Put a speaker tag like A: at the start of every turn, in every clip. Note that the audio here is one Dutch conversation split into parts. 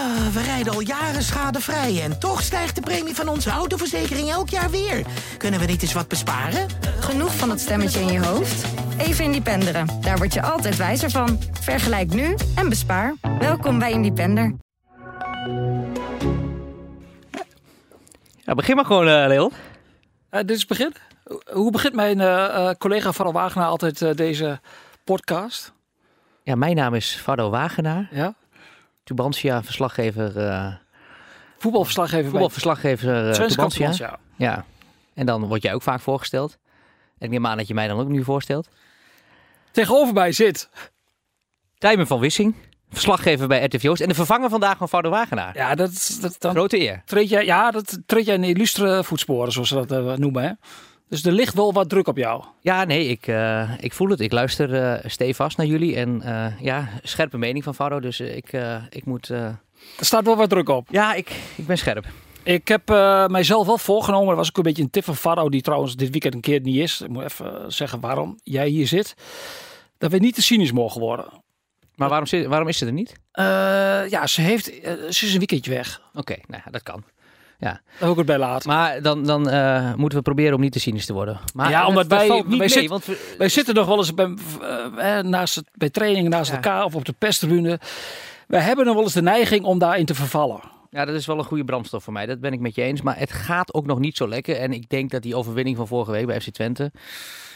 A: Ah, we rijden al jaren schadevrij en toch stijgt de premie van onze autoverzekering elk jaar weer. Kunnen we niet eens wat besparen?
B: Genoeg van dat stemmetje in je hoofd? Even Independeren. Daar word je altijd wijzer van. Vergelijk nu en bespaar. Welkom bij Independer.
C: Ja, begin maar gewoon, uh, Leon.
D: Uh, dit is het begin. Hoe begint mijn uh, collega Varro Wagenaar altijd deze podcast?
C: Ja, mijn naam is Vardo Wagenaar.
D: Ja.
C: Tubantia, verslaggever.
D: voetbalverslaggever.
C: Voetbalverslaggever
D: uh,
C: Tubantia. Ja. ja. En dan word jij ook vaak voorgesteld. En ik neem aan dat je mij dan ook nu voorstelt.
D: Tegenover mij zit...
C: Tijmen van Wissing. Verslaggever bij RTV Oost. En de vervanger vandaag van Vardo Wagenaar.
D: Ja, dat, dat dan
C: Grote eer.
D: Treed jij, ja, dat treed jij in illustre voetsporen, zoals ze dat uh, noemen. Hè? Dus er ligt wel wat druk op jou.
C: Ja, nee, ik, uh, ik voel het. Ik luister uh, stevast naar jullie. En uh, ja, scherpe mening van Vardo. Dus ik, ik moet...
D: Er staat wel wat druk op.
C: Ja, ik, ik ben scherp.
D: Ik heb mijzelf wel voorgenomen. Dat was ook een beetje een tip van Vardo. Die trouwens dit weekend een keer niet is. Ik moet even zeggen waarom jij hier zit. Dat we niet te cynisch mogen worden.
C: Maar waarom, waarom is ze er niet?
D: ja, ze, heeft, ze is een weekendje weg.
C: Oké, okay, nou dat kan. Ja.
D: Ook het bij laat.
C: Maar dan, dan uh, moeten we proberen om niet te cynisch te worden. Maar
D: ja, omdat wij,
C: niet
D: wij,
C: mee,
D: zit,
C: want we,
D: wij zitten nog wel eens bij, uh, naast het, bij trainingen naast ja. elkaar of op de pestribune. Wij hebben nog wel eens de neiging om daarin te vervallen.
C: Ja, dat is wel een goede brandstof voor mij. Dat ben ik met je eens. Maar het gaat ook nog niet zo lekker. En ik denk dat die overwinning van vorige week bij FC Twente...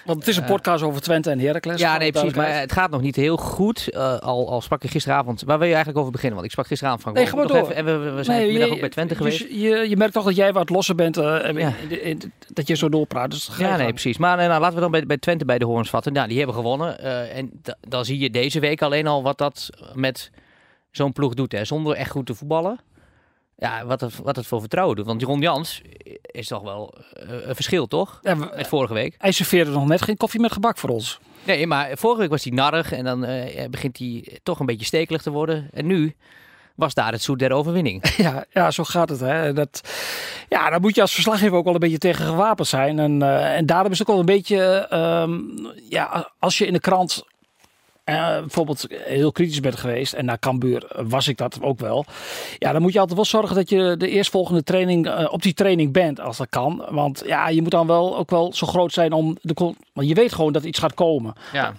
D: Want het is een podcast uh, over Twente en Heracles.
C: Ja, nee, precies. Maar het gaat nog niet heel goed. Uh, al, al sprak je gisteravond... Waar wil je eigenlijk over beginnen? Want ik sprak gisteravond van...
D: Nee, gewoon door.
C: Even, en we, we zijn nee, vanmiddag ook bij Twente geweest.
D: Dus je, je merkt toch dat jij wat losser bent. Uh, ja. in, dat je zo doorpraat. Dus
C: ja, nee, precies. Maar nou, laten we dan bij, bij Twente bij de hoorns vatten. Nou, die hebben gewonnen. en dan zie je deze week alleen al wat dat met zo'n ploeg doet. Hè. Zonder echt goed te voetballen. Ja, wat het, wat het voor vertrouwen doet. Want Ron Jans is toch wel uh, een verschil, toch? Ja, met vorige week.
D: Hij serveerde nog net geen koffie met gebak voor ons.
C: Nee, maar vorige week was hij narrig en dan uh, begint hij toch een beetje stekelig te worden. En nu was daar het zoet der overwinning.
D: Ja, ja zo gaat het. Hè. Dat, ja, dan moet je als verslaggever ook wel een beetje tegen gewapend zijn. En, uh, en daarom is het ook wel een beetje... Um, ja, als je in de krant uh, bijvoorbeeld heel kritisch bent geweest, en naar Cambuur was ik dat ook wel. Ja, dan moet je altijd wel zorgen dat je de eerstvolgende training uh, op die training bent, als dat kan. Want ja, je moet dan wel ook wel zo groot zijn om de. Want je weet gewoon dat iets gaat komen.
C: Ja,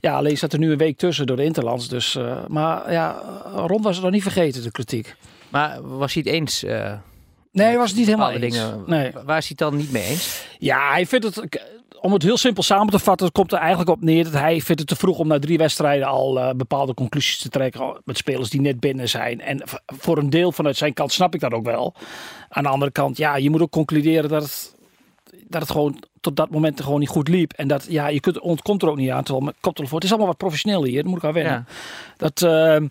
D: ja alleen zat er nu een week tussen door de Interlands. Dus, uh, maar ja, Ron was het nog niet vergeten, de kritiek.
C: Maar was hij het eens?
D: Nee, hij was het niet helemaal eens.
C: Dingen,
D: nee.
C: Waar is hij het dan niet mee eens?
D: Ja, hij vindt het om het heel simpel samen te vatten, komt er eigenlijk op neer dat hij vindt het te vroeg om na drie wedstrijden al uh, bepaalde conclusies te trekken met spelers die net binnen zijn. En voor een deel vanuit zijn kant snap ik dat ook wel. Aan de andere kant, ja, je moet ook concluderen dat het, dat het gewoon tot dat moment gewoon niet goed liep. En dat, ja, je kunt, ontkomt er ook niet aan. Terwijl met koptelefoon, het is allemaal wat professioneel hier, dat moet ik aan wennen. Ja. Dat, uh,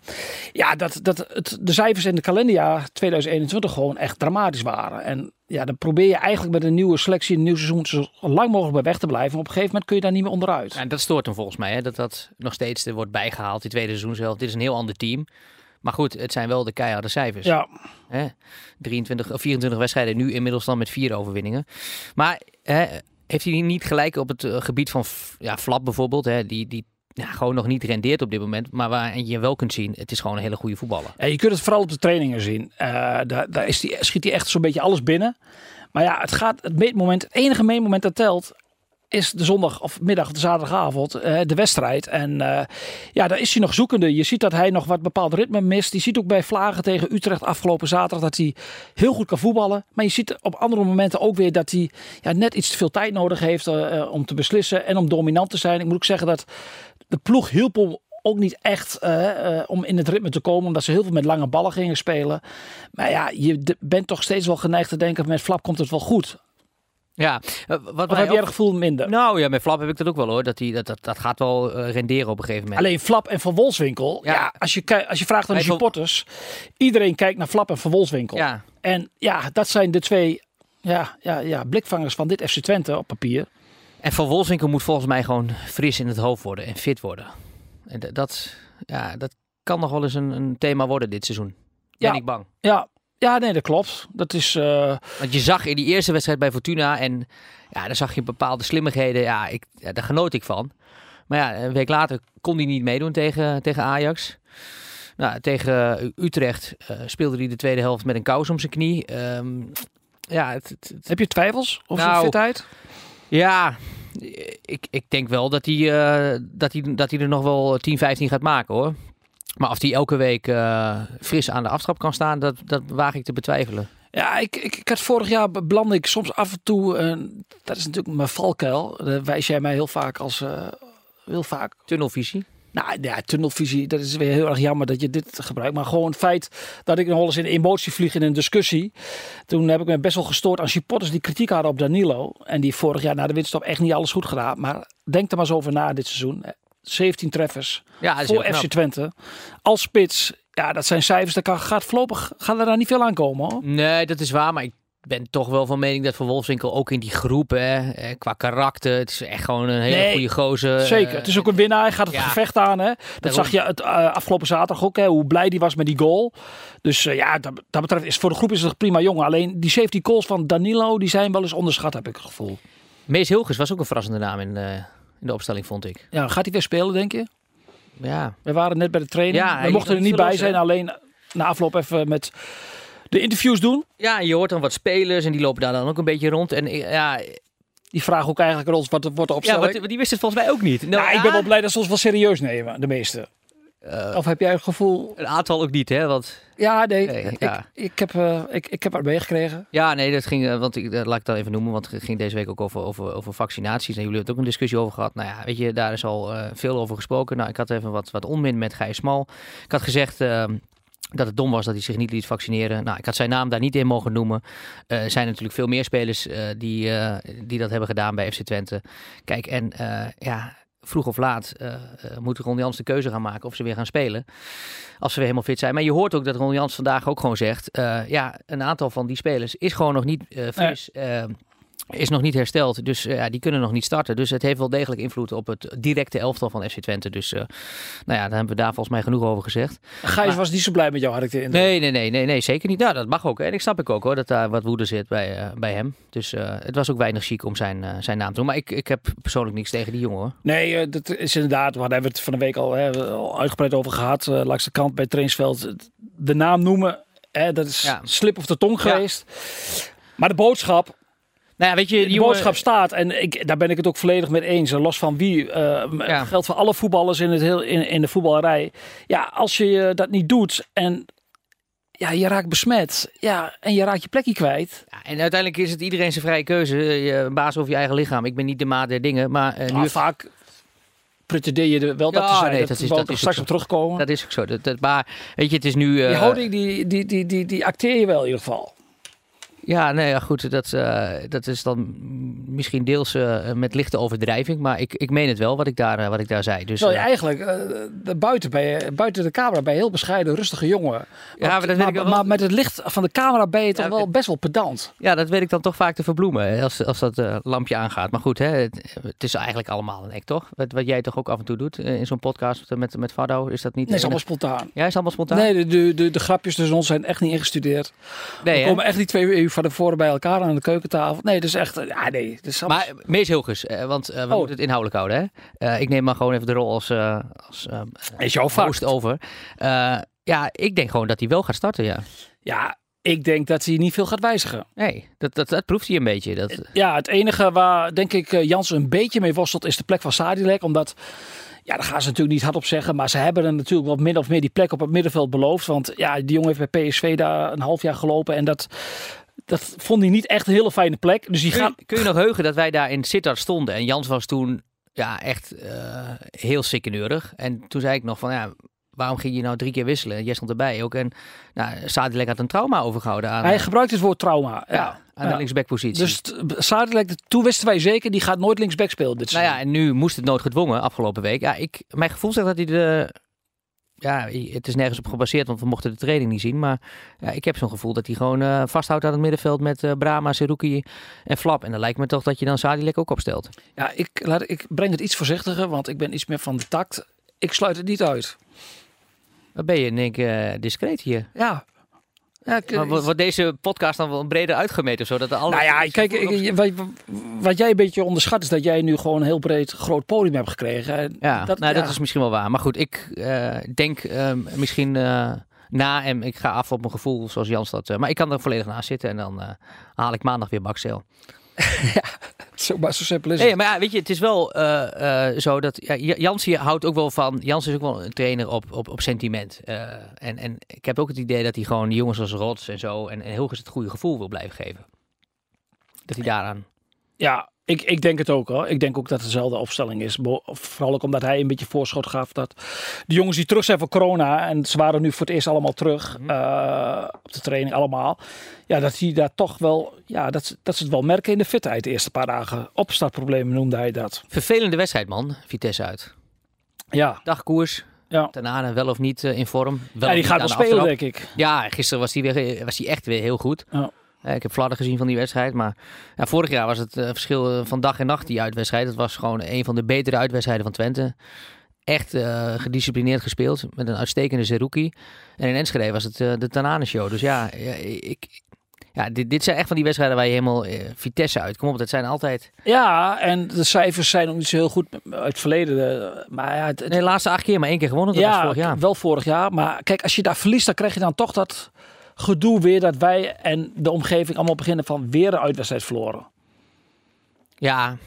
D: ja, dat, dat het, de cijfers in de kalenderjaar 2021 gewoon echt dramatisch waren. En ja, dan probeer je eigenlijk met een nieuwe selectie, een nieuw seizoen, zo lang mogelijk bij weg te blijven. Op een gegeven moment kun je daar niet meer onderuit.
C: En dat stoort hem volgens mij, hè? dat dat nog steeds er wordt bijgehaald, die tweede seizoen zelf. Dit is een heel ander team. Maar goed, het zijn wel de keiharde cijfers.
D: Ja.
C: Hè? 23 of 24 wedstrijden, nu inmiddels dan met vier overwinningen. Maar hè, heeft hij niet gelijk op het gebied van ja, Flap bijvoorbeeld, hè? die, die ja, gewoon nog niet rendeert op dit moment. Maar waar je wel kunt zien, het is gewoon een hele goede voetballer.
D: Ja, je kunt het vooral op de trainingen zien. Uh, daar, daar is die, schiet hij echt zo'n beetje alles binnen. Maar ja, het gaat het meetmoment, het enige meetmoment dat telt, is de zondag of middag de zaterdagavond uh, de wedstrijd. En uh, ja, daar is hij nog zoekende. Je ziet dat hij nog wat bepaald ritme mist. Je ziet ook bij Vlagen tegen Utrecht afgelopen zaterdag dat hij heel goed kan voetballen. Maar je ziet op andere momenten ook weer dat hij ja, net iets te veel tijd nodig heeft uh, om te beslissen en om dominant te zijn. Ik moet ook zeggen dat de ploeg hielp ook niet echt om in het ritme te komen, omdat ze heel veel met lange ballen gingen spelen. Maar ja, je bent toch steeds wel geneigd te denken: met Flap komt het wel goed.
C: Ja,
D: uh, wat heb je het gevoel minder?
C: Nou ja, met Flap heb ik dat ook wel hoor. Dat, die, dat, dat, dat gaat wel renderen op een gegeven moment.
D: Alleen Flap en Van Wolfswinkel. Ja. ja als, je, als je vraagt aan de supporters. Iedereen kijkt naar Flap en Van Wolfswinkel.
C: Ja.
D: En ja, dat zijn de twee ja, ja, ja, blikvangers van dit FC Twente op papier.
C: En Van Wolfswinkel moet volgens mij gewoon fris in het hoofd worden en fit worden. En dat, ja, dat kan nog wel eens een, een thema worden dit seizoen. Ben
D: ja,
C: ik bang.
D: Ja, ja, nee, dat klopt. Dat is. Uh...
C: Want je zag in die eerste wedstrijd bij Fortuna en ja, daar zag je bepaalde slimmigheden. Ja, ik, ja, daar genoot ik van. Maar ja, een week later kon hij niet meedoen tegen, tegen Ajax. Nou, tegen Utrecht eh, speelde hij de tweede helft met een kous om zijn knie. Ehm, ja, het, het- het-
D: Heb je twijfels over
C: Nou,
D: zijn fitheid?
C: ja ik, ik denk wel dat hij, eh, dat, hij, dat hij er nog wel 10, 15 gaat maken hoor. Maar of hij elke week eh, fris aan de aftrap kan staan, dat, dat waag ik te betwijfelen.
D: Ja, ik, ik, ik had vorig jaar belandde ik soms af en toe. eh, dat is natuurlijk mijn valkuil. Daar wijs jij mij heel vaak als. eh, heel vaak.
C: Tunnelvisie.
D: Nou ja, tunnelvisie, dat is weer heel erg jammer dat je dit gebruikt. Maar gewoon het feit dat ik nog eens in emotie vlieg in een discussie. Toen heb ik me best wel gestoord aan supporters die kritiek hadden op Danilo. En die vorig jaar na de winststop echt niet alles goed gedaan. Maar denk er maar eens over na dit seizoen. 17 treffers
C: Ja,
D: voor FC. Twente. Als spits, ja, dat zijn cijfers. Daar kan, gaat voorlopig gaat er daar niet veel aankomen hoor.
C: Nee, dat is waar, maar ik ben toch wel van mening dat Van Wolfswinkel ook in die groep, hè, qua karakter, het is echt gewoon een hele
D: Nee,
C: goede gozer.
D: Zeker.
C: Eh,
D: Het is ook een winnaar. Hij gaat het
C: ja.
D: gevecht aan. Hè? Dat
C: Daarom.
D: zag je het eh, afgelopen zaterdag ook. Hè? Hoe blij die was met die goal. Dus eh, ja, dat, dat betreft is voor de groep is het prima jongen. Alleen die 17 goals van Danilo, die zijn wel eens onderschat, heb ik het gevoel.
C: Mees Hilgers was ook een verrassende naam in, eh, in de opstelling, vond ik.
D: Ja, gaat hij weer spelen, denk je?
C: Ja,
D: We waren net bij de training.
C: Ja,
D: We mochten er niet bij zijn. Alleen na afloop even met de interviews doen.
C: ja je hoort dan wat spelers en die lopen daar dan ook een beetje rond. En ja,
D: Die vragen ook eigenlijk aan ons wat, wat de
C: ja wat, die wist het volgens mij ook niet. Nou,
D: ja, ik ben wel blij dat ze ons wel serieus nemen, de meeste.
C: Eh,
D: Of heb jij het gevoel...
C: Een aantal ook niet, hè? Want
D: Ja, nee.
C: Nee,
D: ik,
C: ja.
D: Ik, heb, eh, ik, ik heb het meegekregen.
C: Ja, nee, dat ging, eh, want ik, dat laat ik dan even noemen, want het ging deze week ook over, over, over vaccinaties. En jullie hebben het ook een discussie over gehad. Nou ja, weet je, daar is al eh, veel over gesproken. Nou, ik had even wat, wat onmin met Gijs Smal. Ik had gezegd ehm, dat het dom was dat hij zich niet liet vaccineren. Nou, ik had zijn naam daar niet in mogen noemen. Eh, er zijn natuurlijk veel meer spelers eh, die, eh, die dat hebben gedaan bij FC Twente. Kijk, en eh, ja, vroeg of laat eh, eh, moet Ron Jans de keuze gaan maken of ze weer gaan spelen. Als ze weer helemaal fit zijn. Maar je hoort ook dat Ron Jans vandaag ook gewoon zegt... eh, ja, een aantal van die spelers is gewoon nog niet eh, fris. eh, is nog niet hersteld. Dus eh, ja, die kunnen nog niet starten. Dus het heeft wel degelijk invloed op het directe elftal van FC Twente. Dus eh, nou ja, daar hebben we daar volgens mij genoeg over gezegd.
D: Gijs
C: Maar-
D: was niet zo blij met jou, had ik de indruk.
C: Nee, nee, nee, nee, nee, zeker niet. Nou, dat mag ook. En ik snap ik ook hoor, dat daar wat woede zit bij, eh, bij hem. Dus het was ook weinig chic om zijn, zijn naam te doen. Maar ik, ik heb persoonlijk niks tegen die jongen hoor.
D: Nee, dat is inderdaad, waar hebben we het van de week al, hè, al uitgebreid over gehad. eh, langs de kant bij het trainingsveld. De naam noemen, hè, dat is
C: Ja.
D: slip of de tong
C: Ja.
D: geweest. Maar de boodschap,
C: Nou ja, weet je, die
D: de
C: jongen...
D: boodschap staat. En ik, daar ben ik het ook volledig mee eens. En Los van wie. eh,
C: Ja.
D: geldt voor alle voetballers in, het heel, in, in de voetballerij. Ja, als je eh, dat niet doet en ja, je raakt besmet. Ja, en je raakt je plekje kwijt.
C: Ja, en uiteindelijk is het iedereen zijn vrije keuze. Je baas over je eigen lichaam. Ik ben niet de maat der dingen, maar eh, nu...
D: Maar vaak pretendeer je er wel dat te zijn.
C: nee,
D: dat,
C: dat is- dat is
D: straks op terugkomen.
C: Dat is ook zo. Dat, dat, maar weet je, het is nu... eh,
D: die houding, die, die, die, die, die acteer je wel in ieder geval.
C: Ja, nee, ja, goed. Dat, eh, dat is dan misschien deels eh, met lichte overdrijving. Maar ik, ik meen het wel wat ik daar, eh, wat ik daar zei. Dus, eh,
D: eigenlijk de buiten, ben je, buiten de camera ben je heel bescheiden, rustige jongen.
C: ja, maar, dat wel-
D: maar met het licht van de camera ben je toch
C: Ja,
D: wel best wel pedant.
C: ja, dat weet ik dan toch vaak te verbloemen. Als, als dat lampje aangaat. Maar goed, hè, het, het is eigenlijk allemaal een act, toch? Wat, wat jij toch ook af en toe doet in zo'n podcast met, met Fado. Is dat niet...
D: Nee, is allemaal spontaan.
C: Ja, is allemaal spontaan?
D: Nee, de, de, de, de grapjes tussen ons zijn echt niet ingestudeerd.
C: Nee,
D: We
C: hè?
D: komen echt niet twee uur van tevoren bij elkaar aan de keukentafel. Nee, dat is echt... Ja, nee. Dat is
C: Maar Mees Hilgers, eh, want eh, we
D: Oh.
C: moeten het inhoudelijk houden. Hè? Eh, ik neem maar gewoon even de rol als, als
D: is jouw
C: host over. Ja, ik denk gewoon dat hij wel gaat starten, ja.
D: Ja, ik denk dat hij niet veel gaat wijzigen.
C: Nee, dat, dat, dat proeft hij een beetje. Dat,
D: Ja, het enige waar denk ik Jansen een beetje mee worstelt is de plek van Sadilek. Omdat, ja, daar gaan ze natuurlijk niet hard op zeggen. Maar ze hebben hem natuurlijk wat min of meer die plek op het middenveld beloofd. Want ja, die jongen heeft bij PSV daar een half jaar gelopen. En dat, dat vond hij niet echt een hele fijne plek. Dus die
C: kun,
D: gaat...
C: kun je nog heugen dat wij daar in Sittard stonden? En Jans was toen ja, echt eh, heel sikkeneurig. En toen zei ik nog van, ja, waarom ging je nou drie keer wisselen? En jij stond erbij ook. En nou, Sadilek had een trauma overgehouden aan,
D: Hij gebruikt het woord trauma.
C: ja,
D: Ja,
C: aan
D: Ja.
C: de linksbackpositie.
D: Dus Sadilek, toen wisten wij zeker, die gaat nooit linksback spelen dit
C: Nou ja, en nu moest het noodgedwongen afgelopen week. Ja, ik, mijn gevoel zegt dat hij de... Ja, het is nergens op gebaseerd, want we mochten de training niet zien. Maar ja, ik heb zo'n gevoel dat hij gewoon eh, vasthoudt aan het middenveld met eh, Brahma, Seruki en Flap. En dan lijkt me toch dat je dan Sadilek ook opstelt.
D: Ja, ik, laat, ik breng het iets voorzichtiger, want ik ben iets meer van de tact. Ik sluit het niet uit.
C: Dan ben je keer eh, discreet hier.
D: Ja, Ja, ik-
C: Maar wordt deze podcast dan wel breder uitgemeten? Zodat alle
D: nou ja, kijk, ik- wat, wat jij een beetje onderschat is dat jij nu gewoon een heel breed groot podium hebt gekregen. En
C: Ja,
D: dat,
C: nou,
D: ja.
C: dat is misschien wel waar. Maar goed, ik eh, denk ehm, misschien eh, na en ik ga af op mijn gevoel zoals Jans dat. eh, maar ik kan er volledig naast zitten en dan eh, haal ik maandag weer bakcel.
D: Zo, maar zo simpel is het.
C: Nee, maar ja, weet je, het is wel eh, eh, zo dat ja, Jans hier houdt ook wel van. Jans is ook wel een trainer op, op, op sentiment. Eh, en, en ik heb ook het idee dat hij gewoon jongens als Rots en zo en, en Hilgers het goede gevoel wil blijven geven. Dat hij daaraan.
D: Ja, ik, ik denk het ook hoor. Ik denk ook dat het dezelfde opstelling is. Bo- Vooral ook omdat hij een beetje voorschot gaf dat de jongens die terug zijn van corona en ze waren nu voor het eerst allemaal terug
C: Mhm.
D: eh, op de training allemaal. Ja, dat hij daar toch wel, ja, dat, ze- dat ze het wel merken in de fitheid de eerste paar dagen. Opstartproblemen noemde hij dat.
C: Vervelende wedstrijd, man. Vitesse uit.
D: Ja,
C: Dagkoers.
D: Ja.
C: Daarna wel of niet eh, in vorm. Wel
D: ja die gaat
C: aan
D: wel
C: de
D: spelen denk ik.
C: Ja, gisteren was hij, weer, was hij echt weer heel goed.
D: Ja.
C: Eh, ik heb fladder gezien van die wedstrijd. Maar ja, vorig jaar was het eh, verschil eh, van dag en nacht, die uitwedstrijd. Het was gewoon een van de betere uitwedstrijden van Twente. Echt gedisciplineerd gespeeld. Met een uitstekende Zerouki. En in Enschede was het de Tanane-show. Dus ja, ik, ja dit, dit zijn echt van die wedstrijden waar je helemaal eh, Vitesse uit. Kom op, dat zijn altijd...
D: Ja, en de cijfers zijn ook niet zo heel goed uit het verleden. Maar ja, het, het-
C: Nee, de laatste acht keer maar één keer gewonnen. Dat was
D: ja,
C: vorig jaar.
D: wel vorig jaar. Maar kijk, als je daar verliest, dan krijg je dan toch dat gedoe weer dat wij en de omgeving allemaal beginnen van weer een uitwedstrijd verloren.
C: Ja,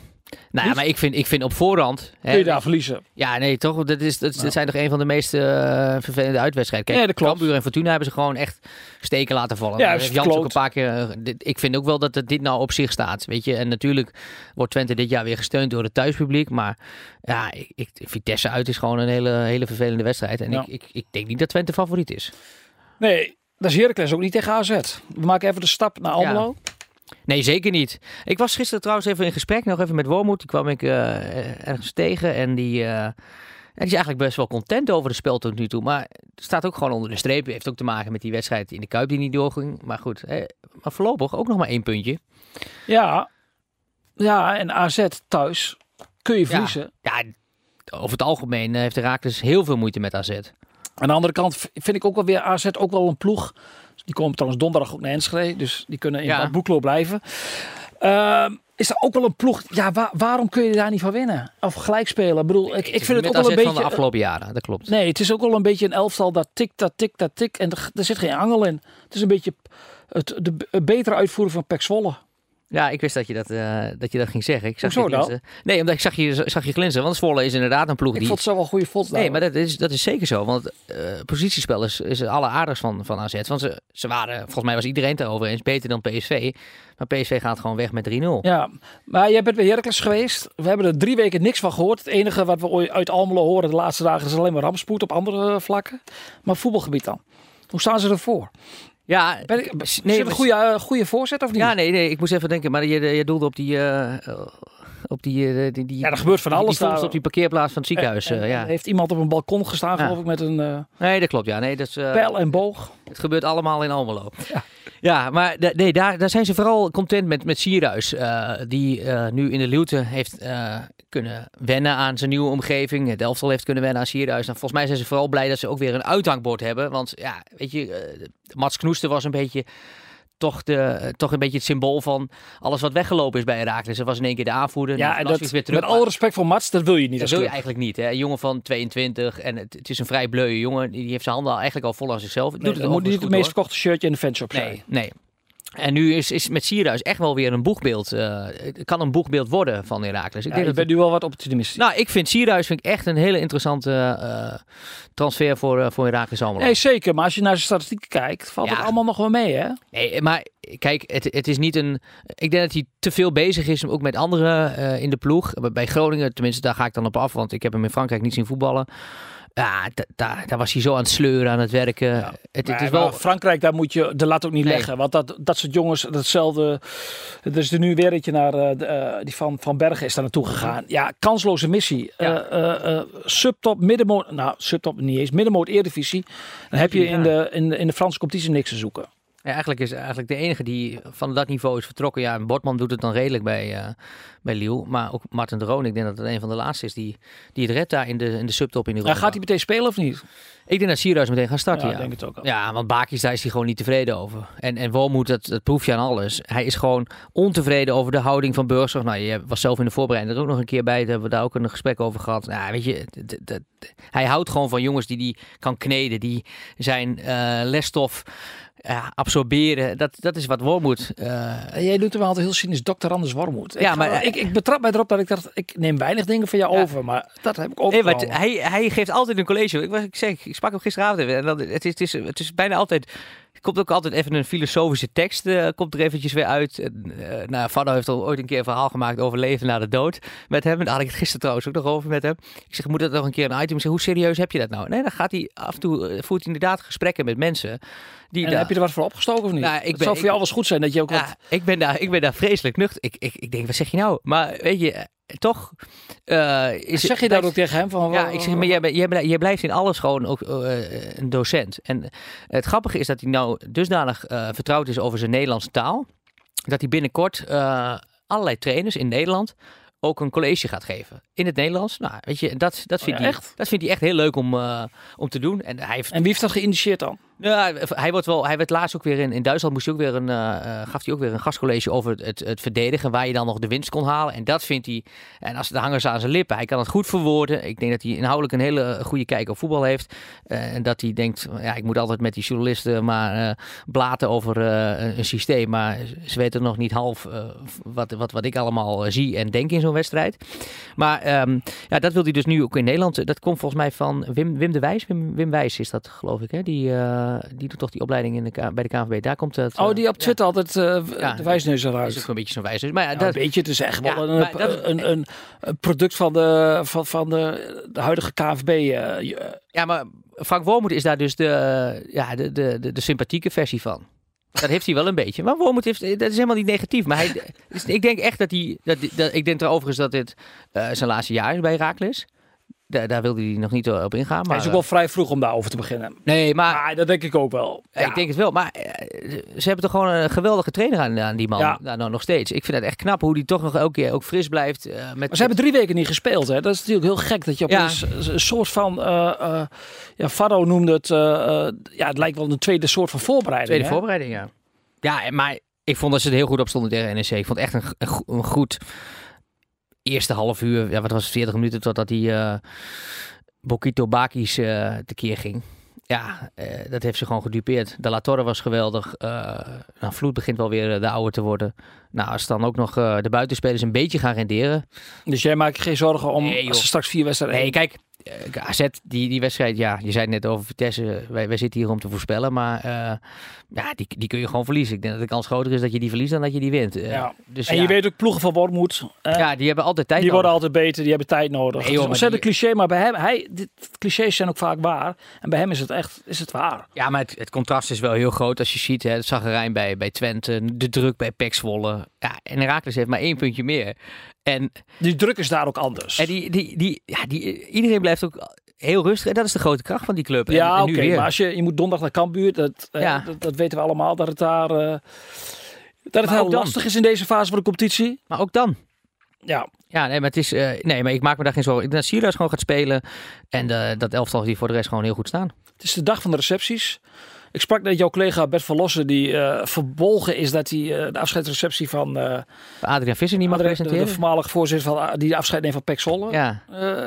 C: nou ja, maar ik vind, ik vind op voorhand... hè,
D: Kun je daar verliezen?
C: Ja, nee, toch? Dat, is, dat, zijn toch een van de meest eh, vervelende uitwedstrijden. Kijk,
D: dat klopt.
C: Cambuur en Fortuna hebben ze gewoon echt steken laten vallen.
D: Ja, is
C: heeft Jans ook een paar keer... eh, dit- ik vind ook wel dat het dit nou op zich staat, weet je. En natuurlijk wordt Twente dit jaar weer gesteund door het thuispubliek. Maar ja, ik, ik, Vitesse uit is gewoon een hele, hele vervelende wedstrijd. En
D: Ja.
C: ik, ik, ik denk niet dat Twente favoriet is.
D: Nee, dat is Heracles ook niet tegen AZ. We maken even de stap naar Almelo.
C: Nee, zeker niet. Ik was gisteren trouwens even in gesprek, nog even met Wormoed. Die kwam ik eh, ergens tegen en die, eh, en die is eigenlijk best wel content over het spel tot nu toe. Maar het staat ook gewoon onder de streep. Heeft ook te maken met die wedstrijd in de Kuip die niet doorging. Maar goed, eh, maar voorlopig ook nog maar één puntje.
D: Ja. ja, en AZ thuis kun je verliezen.
C: Ja, over het algemeen eh, heeft de Raakles heel veel moeite met AZ.
D: Aan de andere kant vind ik ook wel weer AZ ook wel een ploeg. Die komen trouwens donderdag ook naar Enschede. Dus die kunnen in
C: Ja.
D: Bad Boeklo blijven. Ehm, is er ook wel een ploeg. Ja, wa- waarom kun je daar niet van winnen? Of gelijk spelen? Ik bedoel, ik, ik vind het ook wel een
C: van
D: beetje.
C: de afgelopen jaren, dat klopt.
D: Nee, het is ook wel een beetje een elftal dat tik, dat tik, dat tik. En er, er zit geen angel in. Het is een beetje het, de, betere uitvoeren van Pek Zwolle.
C: Ja, ik wist dat je dat, eh, dat, je dat ging zeggen. Ik zag
D: Hoezo
C: je. Nee, omdat ik zag je, zag je glinsteren. Want Zwolle is inderdaad een ploeg
D: Ik
C: die...
D: vond het zo wel goede vols.
C: Nee, maar dat is, dat is zeker zo. Want eh positiespel is, is het alleraardigst van, van AZ. Want ze, ze waren, volgens mij was iedereen het erover eens, beter dan PSV. Maar PSV gaat gewoon weg met 3-0.
D: Ja, maar jij bent bij Heracles geweest. We hebben er drie weken niks van gehoord. Het enige wat we ooit uit Almelo horen de laatste dagen is alleen maar rampspoed op andere vlakken. Maar voetbalgebied dan? Hoe staan ze ervoor?
C: Ja,
D: Ben ik,
C: nee,
D: nee, een
C: we-
D: goede, eh, goede voorzet of niet?
C: ja, nee, nee, ik moest even denken. Maar je, je doelde op die... eh, op die, eh, die, die
D: Ja, er gebeurt van alles
C: Die op die parkeerplaats van het ziekenhuis.
D: En- en
C: ja.
D: Heeft iemand op een balkon gestaan,
C: Ja.
D: geloof ik, met een
C: Nee, dat klopt. Ja, nee, dat is,
D: pijl en boog.
C: Het gebeurt allemaal in Almelo.
D: Ja.
C: Ja, maar nee, daar, daar zijn ze vooral content met, met Sierhuis. eh, die eh, nu in de Luwte heeft eh, kunnen wennen aan zijn nieuwe omgeving. Het heeft kunnen wennen aan Sierhuis. En volgens mij zijn ze vooral blij dat ze ook weer een uithangbord hebben. Want ja, weet je, Mats Knoester was een beetje... Toch, de, toch een beetje het symbool van alles wat weggelopen is bij Herakles. Ze was in één keer de aanvoerder.
D: Ja,
C: Nu
D: en dat,
C: weer terug,
D: met alle respect voor Mats, dat wil je niet
C: dat wil je eigenlijk niet. Hè? Een jongen van 22 en het, het is een vrij bleuwe jongen. Die heeft zijn handen eigenlijk al vol aan zichzelf.
D: Nee,
C: het
D: moet niet het meest verkochte shirtje in de fanshop zijn.
C: Nee, nee. En nu is, is met Sierhuis echt wel weer een boegbeeld. het kan een boegbeeld worden van Herakles. Ik
D: Ja,
C: denk
D: je
C: dat
D: bent nu wel wat optimistisch.
C: nou, ik vind Sierhuis vind ik echt een hele interessante eh, transfer voor, eh, voor Herakles Almelo.
D: Nee, zeker. Maar als je naar zijn statistieken kijkt, valt
C: Ja.
D: het allemaal nog wel mee, hè?
C: Nee, maar kijk, het, het is niet een. Ik denk dat hij te veel bezig is, ook met anderen in de ploeg. Bij Groningen, tenminste, daar ga ik dan op af, want ik heb hem in Frankrijk niet zien voetballen. Ja, da- da- daar was hij zo aan het sleuren, aan het werken. Het, is wel.
D: Frankrijk, daar moet je de lat ook niet
C: Nee.
D: leggen. Want dat, dat soort jongens, datzelfde. Er is er nu weer eentje naar eh, eh, die van, van Bergen is daar naartoe gegaan. Ja, kansloze missie.
C: Ja.
D: Eh, subtop, middenmoot. Nou, subtop niet eens. Middenmoot Eredivisie. Dan heb je in, de, in, de, in de Franse competitie niks te zoeken.
C: Ja, eigenlijk is eigenlijk de enige die van dat niveau is vertrokken. Ja, en Botman doet het dan redelijk bij, uh, bij Lille. Maar ook Martin de Roon, ik denk dat het een van de laatste is die, die het redt daar in de, in de subtop in Europa.
D: Ja, gaat hij meteen spelen of niet?
C: Ik denk dat Sierhuis meteen gaat starten, ja.
D: ja. denk het ook al.
C: Ja, want Bakis, daar is hij gewoon niet tevreden over. En, en Wormoed, dat, dat proef je aan alles. Hij is gewoon ontevreden over de houding van Burgzorg. Nou, je was zelf in de voorbereiding er ook nog een keer bij. Daar hebben we daar ook een gesprek over gehad. Nou, weet je, hij houdt gewoon van jongens die die kan kneden. Die zijn uh, lesstof ja, absorberen. Dat, dat is wat Wormoed. Uh...
D: Jij doet hem altijd heel cynisch, dokter Anders Wormoed. Ja, maar ik, ik betrap mij erop dat ik dacht, ik neem weinig dingen van jou over, maar dat heb ik ook.
C: Nee, hij, hij geeft altijd een college. Ik, was, ik, zeg, ik sprak hem gisteravond even. En dat, het, is, het, is, het is bijna altijd komt ook altijd even een filosofische tekst, uh, komt er eventjes weer uit. Uh, nou, Faddo heeft al ooit een keer een verhaal gemaakt over leven na de dood met hem. Daar had ik het gisteren trouwens ook nog over met hem. Ik zeg, moet dat nog een keer een item? Ik zeg, hoe serieus heb je dat nou? Nee, dan gaat hij af en toe, uh, voert hij inderdaad gesprekken met mensen. Die
D: en
C: daar...
D: heb je er wat voor opgestoken of niet? Nou, ik ben, het zou voor jou wel eens goed zijn dat je ook
C: ja,
D: wat...
C: Ik ben daar, ik ben daar vreselijk nuchter. Ik, ik, ik denk, wat zeg je nou? Maar weet je, toch.
D: Uh, is, zeg je dat ook tegen hem? Van,
C: ja, ik zeg, maar jij, jij, jij blijft in alles gewoon ook uh, een docent. En het grappige is dat hij nou dusdanig uh, vertrouwd is over zijn Nederlandse taal. Dat hij binnenkort allerlei trainers in Nederland ook een college gaat geven. In het Nederlands. Nou, weet je, dat, dat, vindt,
D: oh, ja,
C: hij, dat vindt hij echt heel leuk om, om te doen. En, hij heeft...
D: en wie heeft dat geïnitieerd dan?
C: Ja, hij wordt wel. Hij werd laatst ook weer in, in Duitsland. Moest hij ook weer een, uh, gaf hij ook weer een gastcollege over het, het, verdedigen. Waar je dan nog de winst kon halen. En dat vindt hij. En als de hangers aan zijn lippen. Hij kan het goed verwoorden. Ik denk dat hij inhoudelijk een hele goede kijk op voetbal heeft. Uh, en dat hij denkt. Ja, ik moet altijd met die journalisten maar uh, blaten over een systeem. Maar ze weten nog niet half wat, wat, wat ik allemaal zie en denk in zo'n wedstrijd. Maar um, ja, dat wil hij dus nu ook in Nederland. Dat komt volgens mij van Wim, Wim de Wijs. Wim, Wim Wijs is dat, geloof ik. Hè? Die die doet toch die opleiding in de, bij de KNVB. Daar komt het.
D: Oh, die op Twitter ja. altijd ja, de wijsneus eruit.
C: Is ook een beetje zo'n wijsneus. Maar ja,
D: ja,
C: dat,
D: een beetje, het is echt wel een, dat, een, een, een, product van de, van, van de, de huidige KNVB.
C: Ja, maar Frank Wormoed is daar dus de, ja, de, de, de, de sympathieke versie van. Dat heeft hij wel een beetje. Maar Wormoed heeft, dat is helemaal niet negatief. Maar hij, ik denk echt dat hij, dat, dat, ik denk er overigens dat dit uh, zijn laatste jaar is bij Herakles. Daar, daar wilde hij nog niet op ingaan. Maar,
D: hij is ook wel vrij vroeg om daarover te beginnen.
C: Nee, maar...
D: maar dat denk ik ook wel.
C: Ja. Ik denk het wel. Maar ze hebben toch gewoon een geweldige trainer aan, aan die man. Ja. Nou, nou, nog steeds. Ik vind het echt knap hoe die toch nog elke keer ook fris blijft. Uh, met...
D: Maar ze hebben drie weken niet gespeeld. Hè? Dat is natuurlijk heel gek dat je op ja. een, een, soort van... Uh, uh, ja, Faro noemde het... ja, het lijkt wel een tweede soort van voorbereiding.
C: Tweede
D: hè?
C: voorbereiding, ja. Ja, maar ik vond dat ze er heel goed op stonden tegen NEC. Ik vond echt een, een, een goed eerste half uur. Ja, wat was het, 40 minuten totdat hij... Uh, Bokito Bakis uh, tekeer ging. Ja, uh, dat heeft ze gewoon gedupeerd. De La Torre was geweldig. Nou, Vloed begint wel weer de oude te worden. Nou, als dan ook nog de buitenspelers een beetje gaan renderen.
D: Dus jij maakt je geen zorgen om nee, als ze straks vier wedstrijden...
C: Nee, kijk, AZ, die, die wedstrijd, ja, je zei het net over Vitesse. Wij, wij zitten hier om te voorspellen, maar uh, ja, die, die kun je gewoon verliezen. Ik denk dat de kans groter is dat je die verliest dan dat je die wint. Uh,
D: ja.
C: Dus,
D: en
C: ja.
D: je weet ook, ploegen van Wormoed.
C: Ja, die hebben altijd tijd
D: Die
C: nodig.
D: worden altijd beter, die hebben tijd nodig. Nee, joh, het is die... cliché, maar bij hem, hij, dit, clichés zijn ook vaak waar. En bij hem is het echt is het waar.
C: Ja, maar het, het contrast is wel heel groot als je ziet. Hè, het zagerijn bij, bij Twente, de druk bij Pek Zwolle. Ja, en Herakles heeft maar één puntje meer. En
D: die druk is daar ook anders.
C: En die, die, die, ja, die, iedereen blijft ook heel rustig. En dat is de grote kracht van die club.
D: Ja, oké. Okay, maar als je, je moet donderdag naar dat, ja. uh, dat, dat, weten we allemaal, dat het daar uh, dat het maar heel lastig is in deze fase van de competitie.
C: Maar ook dan.
D: Ja.
C: Ja, nee, maar het is. Uh, nee, maar ik maak me daar geen zorgen. Dat Sierhuis gewoon gaat spelen. En dat elftal die voor de rest gewoon heel goed staan.
D: Het is de dag van de recepties. Ik sprak met jouw collega Bert van Lossen, die uh, verbolgen is dat hij uh, de afscheidsreceptie van uh,
C: Adriaan Visser niet mag presenteren.
D: De, de voormalige voorzitter van die de afscheid neemt van Pek Zwolle
C: ja.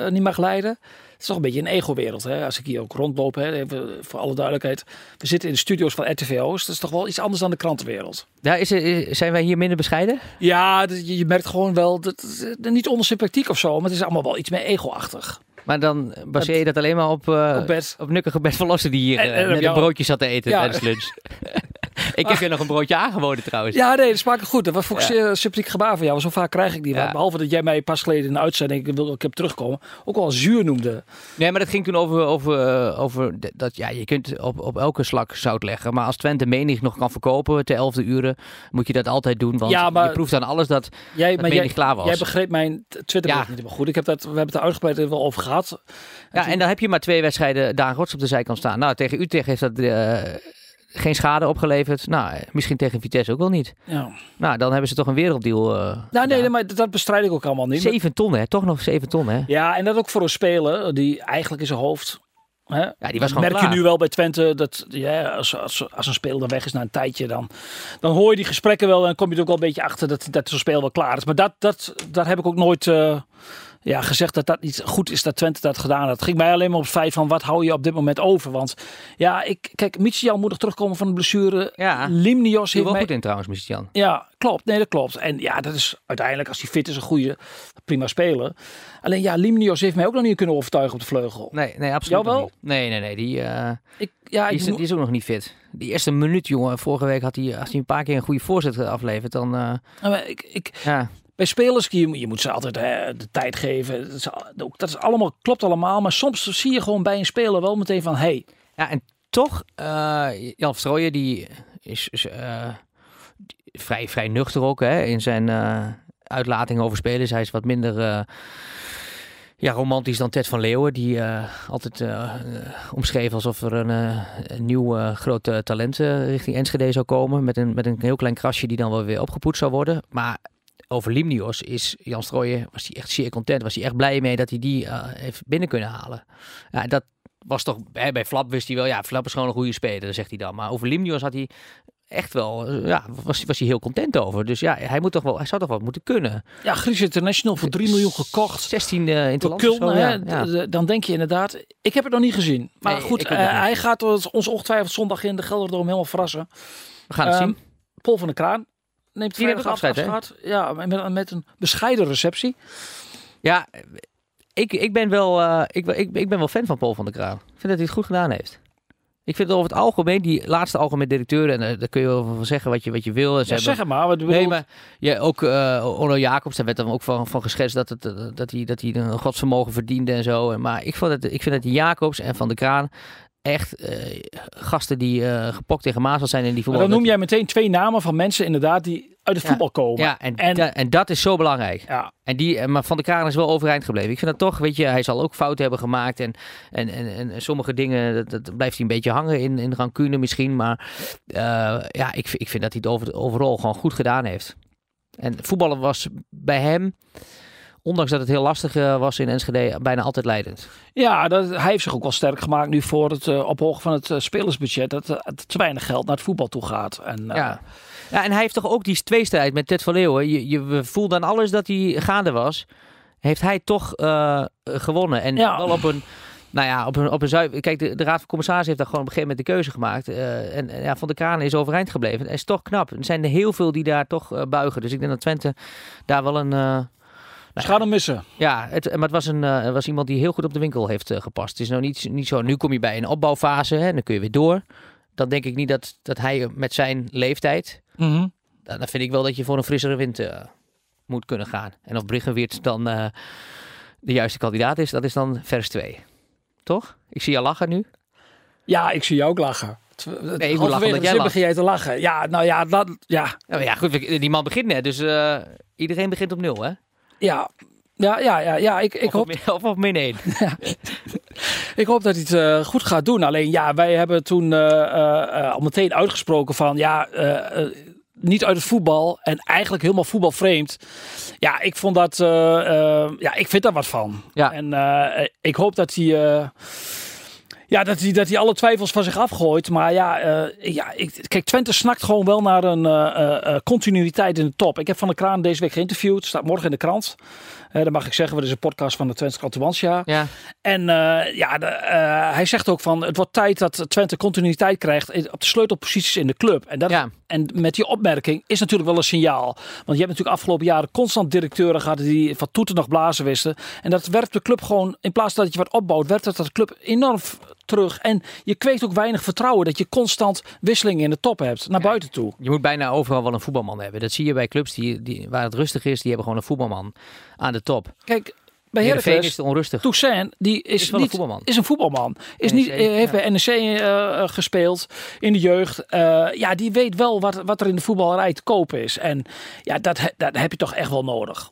D: niet mag leiden. Het is toch een beetje een ego-wereld. Hè? Als ik hier ook rondloop, hè, even voor alle duidelijkheid. We zitten in de studio's van RTVO's. Dat is toch wel iets anders dan de krantenwereld.
C: Ja, is, is, zijn wij hier minder bescheiden?
D: Ja, je, je merkt gewoon wel, dat, niet onsympathiek of zo, maar het is allemaal wel iets meer ego-achtig.
C: Maar dan baseer je dat alleen maar op, uh,
D: op,
C: nukkige Bert die hier
D: en, en
C: uh, met
D: jou...
C: een broodje zat te eten
D: Ja.
C: tijdens lunch. ik heb je nog een broodje aangeboden trouwens.
D: Ja, nee, dat smaakt goed. Dat was volgens ja. sympathiek gebaar van jou. Zo vaak krijg ik die.
C: Ja.
D: Behalve dat jij mij pas geleden in de uitzending, ik wil ik heb terugkomen, ook al zuur noemde.
C: Nee, maar dat ging toen over, over, over dat ja, je kunt op, op elke slak zout leggen. Maar als Twente menig nog kan verkopen te 11 uren, moet je dat altijd doen. Want
D: Ja, maar-
C: je proeft aan alles dat,
D: Jij,
C: dat
D: maar
C: menig
D: jij,
C: klaar was.
D: jij begreep mijn Twitter
C: Ja.
D: niet helemaal goed. Ik heb dat, we hebben het er uitgebreid wel over gehad.
C: Ja, en dan heb je maar twee wedstrijden Daan Rots op de zijkant staan. Nou, tegen Utrecht heeft dat, eh, geen schade opgeleverd. Nou, eh, misschien tegen Vitesse ook wel niet.
D: Ja.
C: Nou, dan hebben ze toch een werelddeal. eh,
D: Nou, nee, nee, maar dat bestrijd ik ook allemaal niet.
C: 7 ton, hè? Toch nog 7 ton, hè?
D: Ja, en dat ook voor een speler die eigenlijk in zijn hoofd. Hè,
C: Ja, die was gewoon
D: merk
C: klaar.
D: je nu wel bij Twente. Dat ja, als, als, als een speler dan weg is na een tijdje, dan, dan hoor je die gesprekken wel. En kom je er ook wel een beetje achter dat, dat zo'n speel wel klaar is. Maar dat, dat, daar heb ik ook nooit eh, ja, gezegd dat dat niet goed is dat Twente dat gedaan had. Het ging mij alleen maar op het feit van wat hou je op dit moment over. Want ja, ik, kijk, Michiel moet nog terugkomen van de blessure.
C: Ja,
D: Limnios heeft
C: wel
D: mij,
C: goed in trouwens, Jan.
D: ja, klopt. Nee, dat klopt. En ja, dat is uiteindelijk, als hij fit is, een goede, prima speler. Alleen ja, Limnios heeft mij ook nog niet kunnen overtuigen op de vleugel.
C: Nee, nee, absoluut
D: Jou wel?
C: niet. Nee, nee, nee. Die, eh,
D: Ik, ja,
C: die,
D: ik
C: is, die is ook nog niet fit. Die eerste minuut, jongen. Vorige week had hij, als hij een paar keer een goede voorzet aflevert, dan...
D: maar ik, ik,
C: ja,
D: bij spelers, je, je moet ze altijd hè, de tijd geven. Dat is, dat is allemaal, klopt allemaal. Maar soms zie je gewoon bij een speler wel meteen van, hey,
C: Ja, en toch, eh, Jan Verstrooijen, die is, eh, vrij, vrij nuchter ook hè, in zijn eh uitlating over spelers. Hij is wat minder ja, romantisch dan Ted van Leeuwen, die altijd omschreef alsof er een, een nieuw groot talent richting Enschede zou komen. Met een, met een heel klein krasje die dan wel weer opgepoetst zou worden. Maar over Limnios is Jan Strooijen, was hij echt zeer content. Was hij echt blij mee dat hij die eh, heeft binnen kunnen halen. Ja, dat was toch, hè, bij Flap wist hij wel, ja, Flap is gewoon een goede speler, zegt hij dan. Maar over Limnios had hij echt wel, eh, ja, was, was hij heel content over. Dus ja, hij, moet toch wel, hij zou toch wel moeten kunnen.
D: ja, Gries International voor 3 miljoen gekocht.
C: 16 eh in het.
D: Kuln,
C: ja, ja.
D: dan denk je inderdaad, ik heb het nog niet gezien. Maar
C: Nee,
D: goed, eh, hij gaat ons ongetwijfeld zondag in de Gelderdoom helemaal verrassen.
C: We gaan het
D: Ehm,
C: zien.
D: Paul van der Kraan neemt vrijdag
C: afscheid, hè?
D: afscheid. Ja, met, met een bescheiden receptie.
C: Ja, ik, ik, ben wel, eh, ik, ik, ik ben wel fan van Paul van der Kraan. Ik vind dat hij het goed gedaan heeft. Ik vind het over het algemeen, die laatste algemeen directeur, en eh, daar kun je wel van zeggen wat je, wat je wil. En ze
D: Ja,
C: hebben-
D: zeg het maar. Wat
C: Nee, maar ja, ook Onno Jacobs, daar werd dan ook van, van geschetst dat, het, dat, hij, dat hij een godsvermogen verdiende en zo. En, Maar ik, vond het, ik vind dat die Jacobs en Van de Kraan echt eh, gasten die eh, gepokt tegen Maasel zijn en die
D: Maar
C: voetballen.
D: dan noem jij meteen twee namen van mensen inderdaad die uit het
C: Ja.
D: voetbal komen.
C: Ja, en,
D: En-
C: da- en dat is zo belangrijk.
D: Ja,
C: En die, eh, maar Van de Kraan is wel overeind gebleven. Ik vind dat toch, weet je, hij zal ook fouten hebben gemaakt. En, en, en, en sommige dingen, dat, dat blijft hij een beetje hangen in, in rancune misschien. Maar ja, ik, vind- ik vind dat hij het over, overal gewoon goed gedaan heeft. En voetballen was bij hem, ondanks dat het heel lastig eh, was in Enschede, bijna altijd leidend.
D: ja dat, hij heeft zich ook wel sterk gemaakt nu voor het uh, ophogen van het eh, spelersbudget. Dat eh, het te weinig geld naar het voetbal toe gaat. En, eh,
C: Ja. ja, en hij heeft toch ook die tweestrijd met Ted van Leeuwen. Je, je voelde aan alles dat hij gaande was. Heeft hij toch eh, gewonnen. En
D: Ja.
C: wel op een, nou ja, op een, op een zuiver... Kijk, de, de Raad van Commissarissen heeft daar gewoon op een gegeven moment de keuze gemaakt. Eh, en en ja, Van de Kraan is overeind gebleven. Dat is toch knap. Er zijn er heel veel die daar toch eh, buigen. Dus ik denk dat Twente daar wel een... eh,
D: Gaan hem missen.
C: ja, het, maar het was, een, eh, was iemand die heel goed op de winkel heeft eh, gepast. Het is nou niet, niet zo, nu kom je bij een opbouwfase hè, en dan kun je weer door. Dan denk ik niet dat, dat hij met zijn leeftijd,
D: Mhm.
C: dan dan vind ik wel dat je voor een frissere wind eh, moet kunnen gaan. En of Bruggenweert dan eh, de juiste kandidaat is, dat is dan vers 2. Toch? Ik zie je lachen nu.
D: Ja, ik zie jou ook lachen.
C: ik moet lachen
D: de
C: jij
D: begin jij te lachen. Ja, nou ja, dat, ja,
C: Ja, ja, goed, die man begint net, dus eh, iedereen begint op nul, hè?
D: Ja. Ja, ja, ja, ja. Ik, ik,
C: of,
D: hoop,
C: op, min- of op min 1.
D: ik hoop dat hij het eh, goed gaat doen. Alleen ja, wij hebben toen eh, eh, al meteen uitgesproken van ja, niet uit het voetbal en eigenlijk helemaal voetbalvreemd. Ja, ik vond dat, ja, ik vind daar wat van.
C: Ja.
D: En ik hoop dat hij. Ja, dat hij, dat hij alle twijfels van zich afgooit. Maar ja, eh, ja ik, kijk, Twente snakt gewoon wel naar een eh, eh, continuïteit in de top. Ik heb Van de Kraan deze week geïnterviewd. Staat morgen in de krant. Eh dan mag ik zeggen, we is een podcast van de Twente Krantubantia.
C: Ja,
D: En ja, de, hij zegt ook van het wordt tijd dat Twente continuïteit krijgt op de sleutelposities in de club. En, dat,
C: Ja.
D: en met die opmerking is natuurlijk wel een signaal. Want je hebt natuurlijk afgelopen jaren constant directeuren gehad die van toeten nog blazen wisten. En dat werpt de club gewoon, in plaats dat je wat opbouwt, werpt het de club enorm terug. En je kweekt ook weinig vertrouwen dat je constant wisselingen in de top hebt, naar buiten toe.
C: Je moet bijna overal wel een voetbalman hebben. Dat zie je bij clubs die, die, waar het rustig is. Die hebben gewoon een voetbalman aan de top.
D: Kijk, bij
C: Heerenveen is
D: Heracles,
C: het onrustig.
D: Toussaint, die is,
C: Is een
D: niet,
C: voetbalman.
D: is een voetbalman. Is
C: NEC,
D: niet, eh, heeft
C: ja.
D: bij NEC eh, eh, gespeeld in de jeugd. Eh, ja, die weet wel wat, wat er in de voetballerij te kopen is. En ja, dat, dat heb je toch echt wel nodig.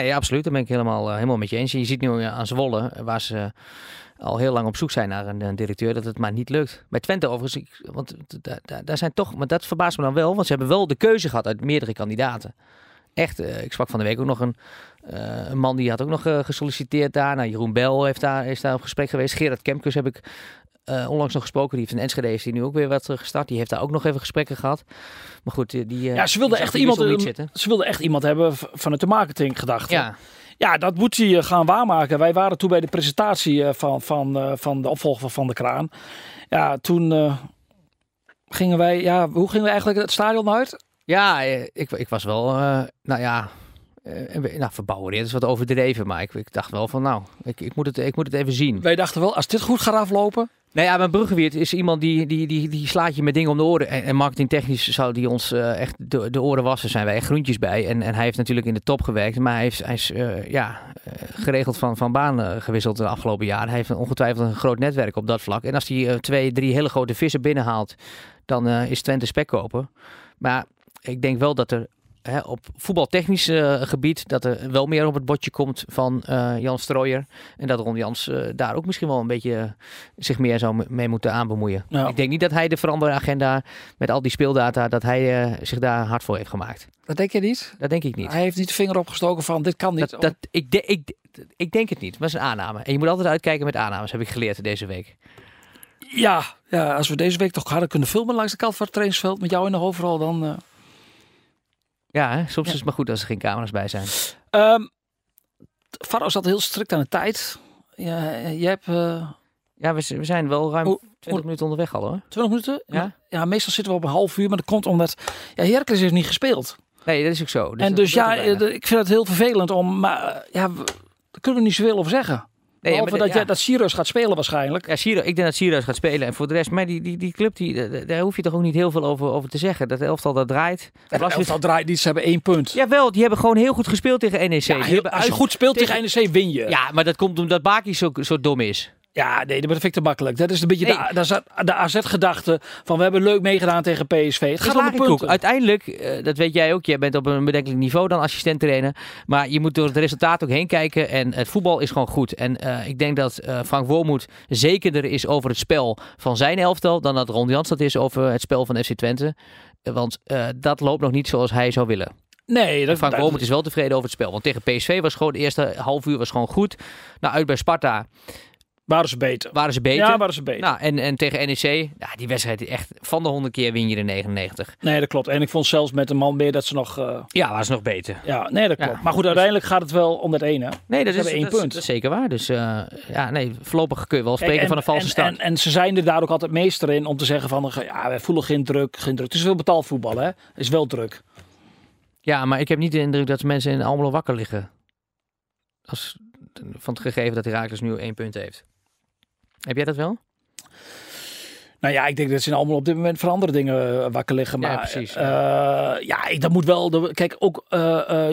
C: Nee, absoluut. Daar ben ik helemaal, eh, helemaal met je eens. En je ziet nu aan Zwolle, eh, waar ze eh, al heel lang op zoek zijn naar een, directeur, dat het maar niet lukt. Bij Twente overigens, want da- da- daar zijn toch, maar dat verbaast me dan wel, want ze hebben wel de keuze gehad uit meerdere kandidaten. Echt, eh, ik sprak van de week ook nog een, eh, een man die had ook nog eh, gesolliciteerd daar. Nou, Jeroen Bel heeft daar, is daar op gesprek geweest. Gerard Kemkes heb ik eh, onlangs nog gesproken. Die heeft in Enschede heeft hij nu ook weer wat eh, gestart. Die heeft daar ook nog even gesprekken gehad. Maar goed, die, die, eh,
D: Ja, ze wilden
C: die
D: echt iemand, eh,
C: zitten.
D: Ze wilden echt iemand hebben vanuit de marketing gedachte.
C: Ja,
D: Ja, dat moet hij eh, gaan waarmaken. Wij waren toen bij de presentatie eh, van, van, eh, van de opvolger van de Kraan. Ja, toen eh, gingen wij, ja, hoe gingen we eigenlijk het stadion uit?
C: Ja, eh, ik, ik was wel, eh, nou ja, eh, een beetje- nou, verbouwereerd is wat overdreven, maar ik, ik dacht wel van, nou, ik, ik, moet het, ik moet het even zien.
D: Wij dachten wel, als dit goed gaat aflopen.
C: Nou ja, mijn Bruggeweert is iemand die, die, die, die slaat je met dingen om de oren. En, marketingtechnisch zou die ons eh, echt de, oren wassen, zijn wij echt groentjes bij. En, en hij heeft natuurlijk in de top gewerkt, maar hij, heeft, hij is eh, ja, eh, geregeld van, van baan gewisseld de afgelopen jaren. Hij heeft ongetwijfeld een groot netwerk op dat vlak. En als hij twee, drie hele grote vissen binnenhaalt, dan is Twente spek kopen. Maar ik denk wel dat er hè, op voetbaltechnisch eh, gebied dat er wel meer op het bordje komt van eh, Jan Strooijer. En dat Ron Jans eh, daar ook misschien wel een beetje zich meer zou mee moeten aanbemoeien.
D: Ja.
C: Ik denk niet dat hij de veranderagenda met al die speeldata, dat hij zich daar hard voor heeft gemaakt.
D: Dat denk je niet?
C: Dat denk ik niet.
D: Hij heeft niet de vinger opgestoken van dit kan niet.
C: Dat, dat, ik, de- ik, ik denk het niet, maar het is een aanname. En je moet altijd uitkijken met aannames, heb ik geleerd deze week.
D: Ja, ja, als we deze week toch hadden kunnen filmen langs de kant van het trainingsveld met jou in de hoofdrol, dan...
C: Ja, hè? soms
D: Ja.
C: is het maar goed als er geen camera's bij zijn.
D: Ehm Faro zat heel strikt aan de tijd. Ja, je hebt eh
C: Ja, we, we zijn wel ruim
D: Hoe-
C: 20 minuten onderweg al hoor.
D: 20 minuten.
C: Ja?
D: ja, meestal zitten we op een half uur, maar dat komt omdat ja, Heracles heeft niet gespeeld.
C: Nee, dat is ook zo.
D: en
C: dat
D: dus ja, eh, ik vind het heel vervelend om, maar ja, daar kunnen we niet zoveel over zeggen.
C: Nee, ja,
D: Behalve dat, jij, dat Sirius gaat spelen waarschijnlijk.
C: Ja, Siro, ik denk dat Sirius gaat spelen. En voor de rest, maar die, die, die club, die, daar hoef je toch ook niet heel veel over, over te zeggen. Dat elftal dat draait. Blaswit-
D: elftal draait niet, ze hebben één punt.
C: Jawel, die hebben gewoon heel goed gespeeld tegen NEC.
D: Ja, heel- als je goed speelt tegen,
C: tegen-
D: NEC win je.
C: Ja, maar dat komt omdat Baki zo, zo dom is.
D: Ja, nee, dat vind ik te makkelijk. Dat is een beetje
C: Nee.
D: de, de AZ-gedachte van we hebben leuk meegedaan tegen PSV. Het gaat om punten.
C: Uiteindelijk, eh, dat weet jij ook, jij bent op een bedenkelijk niveau dan assistent trainer. Maar je moet door het resultaat ook heen kijken. En het voetbal is gewoon goed. En eh, ik denk dat eh, Frank Wormoed zekerder is over het spel van zijn elftal. dan dat Ron Jans dat is over het spel van FC Twente. Want dat loopt nog niet zoals hij zou willen.
D: Nee, dat,
C: Frank Wormoed is wel tevreden over het spel. Want tegen PSV was gewoon de eerste half uur was gewoon goed. Nou, uit bij Sparta
D: waren ze beter.
C: waren ze beter.
D: Ja, waren ze beter.
C: Nou, en, en tegen NEC, ja, die wedstrijd echt van de 100 keer win je de 99.
D: Nee, dat klopt. En ik vond zelfs met een man meer dat ze nog... eh,
C: Ja, was nog beter.
D: ja, nee, dat
C: Ja.
D: klopt. Maar goed, uiteindelijk gaat het wel om dat ene.
C: Nee, dat
D: Ze
C: is,
D: één
C: dat, is-
D: punt.
C: dat is zeker waar. Dus eh, ja, nee, voorlopig kun je wel
D: Kijk,
C: spreken
D: en-
C: van een valse
D: en,
C: start.
D: En, en ze zijn er daar ook altijd meester in om te zeggen van... eh, Ja, wij voelen geen druk, geen druk. Het is wel betaald voetbal, hè. Het is wel druk.
C: ja, maar ik heb niet de indruk dat mensen in Almelo wakker liggen. Als, van het gegeven dat Herakles nu één punt heeft. Heb jij dat wel?
D: Nou ja, ik denk dat ze allemaal op dit moment voor andere dingen eh, wakker liggen.
C: Ja,
D: Maar
C: precies.
D: eh, ja, ik, dat moet wel. de- kijk, ook eh, eh,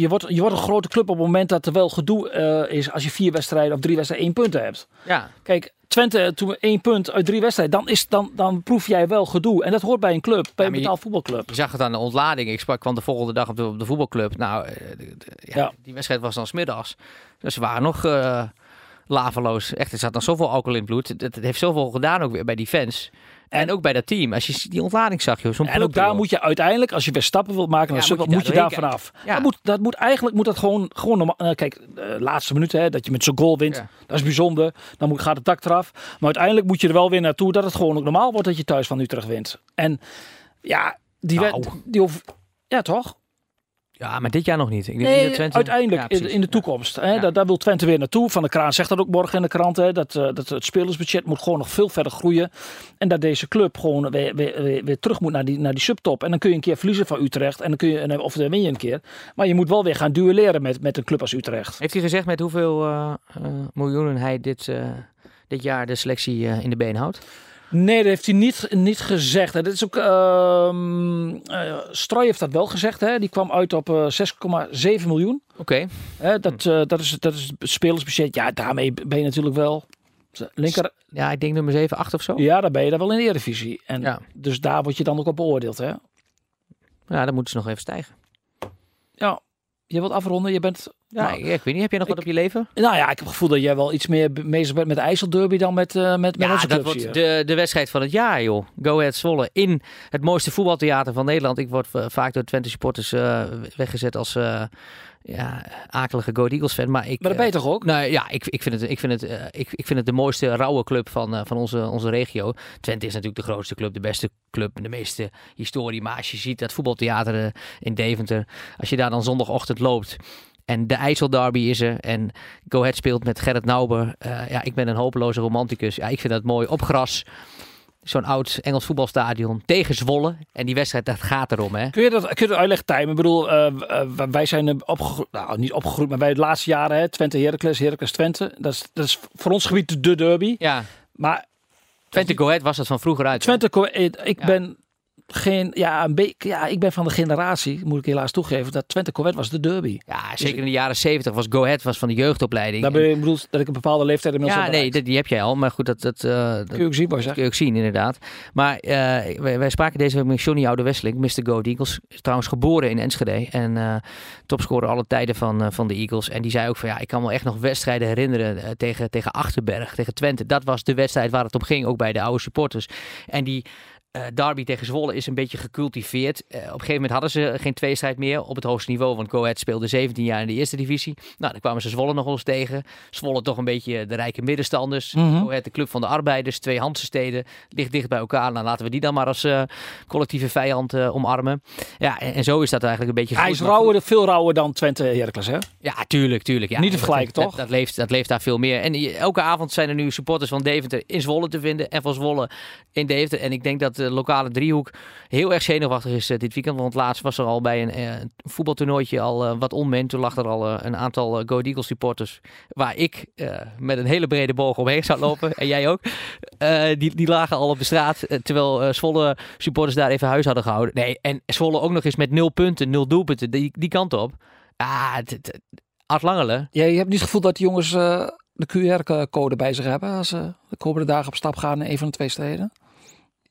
D: je, wordt, je wordt een grote club op het moment dat er wel gedoe eh, is. Als je vier wedstrijden of drie wedstrijden één punt hebt.
C: Ja,
D: Kijk, Twente toen één punt uit drie wedstrijden. Dan, is, dan, dan proef jij wel gedoe. En dat hoort bij een club, bij een
C: je-
D: betaald voetbalclub.
C: je zag het aan de ontlading. Ik sprak kwam de volgende dag op de, op de voetbalclub. Nou, eh, de- de- ja,
D: Ja.
C: die wedstrijd was dan smiddags. Dus ze waren nog eh laveloos. Echt, er zat dan zoveel alcohol in het bloed. Het, het heeft zoveel gedaan ook weer bij die fans. En ook bij dat team. Als je die ontlading zag, joh. Zo'n
D: En ook daar
C: joh.
D: moet je uiteindelijk, als je weer stappen wilt maken,
C: Ja,
D: dan
C: moet je daar
D: vanaf.
C: Ja.
D: Dat, moet, dat moet eigenlijk moet dat gewoon, gewoon normaal. eh, kijk, de laatste minuut, hè, dat je met zo'n goal wint,
C: Ja.
D: dat is bijzonder. Dan moet, gaat het dak eraf. Maar uiteindelijk moet je er wel weer naartoe dat het gewoon ook normaal wordt dat je thuis van Utrecht wint. En ja, die,
C: Nou.
D: wet, die hoef- ja toch?
C: Ja, maar dit jaar nog niet. Ik denk niet
D: Nee,
C: dat Twente-
D: uiteindelijk
C: Ja,
D: in, de toekomst. Hè,
C: Ja.
D: daar, daar wil Twente weer naartoe. Van de Kraan zegt dat ook morgen in de krant. Hè, dat, eh, dat het spelersbudget moet gewoon nog veel verder groeien. En dat deze club gewoon weer, weer, weer, weer terug moet naar die, naar die subtop. En dan kun je een keer verliezen van Utrecht. En dan kun je, of dan win je een keer. Maar je moet wel weer gaan duelleren met, met een club als Utrecht.
C: Heeft hij gezegd met hoeveel eh, eh, miljoenen hij dit, dit jaar de selectie in de been houdt?
D: Nee, dat heeft hij niet, niet gezegd. Hè. Dit is ook, eh, Stroy heeft dat wel gezegd. Hè. Die kwam uit op eh, 6,7 miljoen.
C: Oké.
D: Dat, eh, dat, is, dat is het spelersbudget. Ja, daarmee ben je natuurlijk wel... Linker,
C: Ja, ik denk nummer 7, 8 of zo. Ja,
D: Ja, dan ben je daar wel in de Eredivisie. En
C: Ja.
D: Dus daar word je dan ook op beoordeeld. Hè?
C: dan moeten ze nog even stijgen.
D: Ja. Je wilt afronden, je bent...
C: Ja,
D: nou,
C: ik, weet niet, heb jij nog wat op je leven?
D: nou ja, ik heb het gevoel dat jij wel iets meer be- bezig bent met de IJsselderby dan met, eh, met, met
C: Ja,
D: onze
C: dat wordt
D: hier.
C: de, de wedstrijd van het jaar, joh. Go Ahead Zwolle in het mooiste voetbaltheater van Nederland. Ik word eh, vaak door Twente supporters eh, weggezet als ja, akelige Go Eagles fan. Maar ik,
D: Maar dat ben je toch ook?
C: Nou ja, ik, ik, vind het, ik, vind het, ik, ik vind het de mooiste rauwe club van, van onze, onze regio. Twente is natuurlijk de grootste club, de beste club, de meeste historie. Maar als je ziet dat voetbaltheater in Deventer, als je daar dan zondagochtend loopt. En de IJsselderby is er. En Go Ahead speelt met Gerrit Nauber. Eh, ja, ik ben een hopeloze romanticus. Ja, ik vind dat mooi. Op gras. Zo'n oud Engels voetbalstadion. Tegen Zwolle. En die wedstrijd, dat gaat erom, hè?
D: Kun je dat, kun je dat uitleggen, Tijm? Ik bedoel, eh, eh, wij zijn opgegroeid, nou niet opgegroeid, maar wij de laatste jaren, hè, Twente Heracles, Heracles Twente. Dat is, dat is voor ons gebied de derby.
C: Ja,
D: Maar
C: Twente Go Ahead was dat van vroeger uit.
D: Twente, ko- eh, ik
C: Ja.
D: ben geen, ja, een beetje, ja, ik ben van de generatie, moet ik helaas toegeven, dat Twente Corvette was de derby.
C: Ja, zeker in de jaren 70 was Go Ahead was van de jeugdopleiding.
D: Daar ben je bedoel dat ik een bepaalde leeftijd inmiddels
C: ja,
D: heb
C: nee, dat, die heb jij al. Maar goed, dat, dat, eh, dat
D: kun je ook zien,
C: kun je ook zien, inderdaad. Maar eh, wij, wij spraken deze week met Johnny Oude Wesseling, Mr. Go Eagles. Trouwens geboren in Enschede. En eh topscorer alle tijden van, van de Eagles. En die zei ook van ja, ik kan me echt nog wedstrijden herinneren tegen, tegen Achterberg, tegen Twente. Dat was de wedstrijd waar het om ging, ook bij de oude supporters. En die eh, derby tegen Zwolle is een beetje gecultiveerd. Eh, op een gegeven moment hadden ze geen tweestrijd meer op het hoogste niveau. Want Go Ahead speelde 17 jaar in de eerste divisie. Nou, dan kwamen ze Zwolle nog eens tegen. Zwolle toch een beetje de rijke middenstanders.
D: Mhm.
C: Go Ahead de club van de arbeiders. Twee Handse steden. Ligt dicht bij elkaar. Nou, laten we die dan maar als eh, collectieve vijand omarmen. Ja, en, en zo is dat eigenlijk een beetje
D: Hij is rauwer, veel rauwer dan Twente Heracles, hè?
C: ja, tuurlijk, tuurlijk. Ja.
D: Niet te vergelijken, toch?
C: Dat, leeft, dat leeft daar veel meer. En elke avond zijn er nu supporters van Deventer in Zwolle te vinden. En van Zwolle in Deventer. En ik denk dat de lokale driehoek heel erg zenuwachtig is eh, dit weekend. Want laatst was er al bij een eh, voetbaltoernooitje al eh, wat onmen. Toen lag er al eh, een aantal eh, Go Eagles supporters. Waar ik eh, met een hele brede boog omheen zou lopen. en jij ook. Eh, die, die lagen al op de straat. eh, terwijl eh, Zwolle supporters daar even huis hadden gehouden. Nee, en Zwolle ook nog eens met nul punten, nul doelpunten. Die, die kant op. Ah, Art Langelen.
D: Ja, je hebt niet het gevoel dat die jongens eh, de QR-code bij zich hebben als ze de komende dagen op stap gaan in een van de twee steden?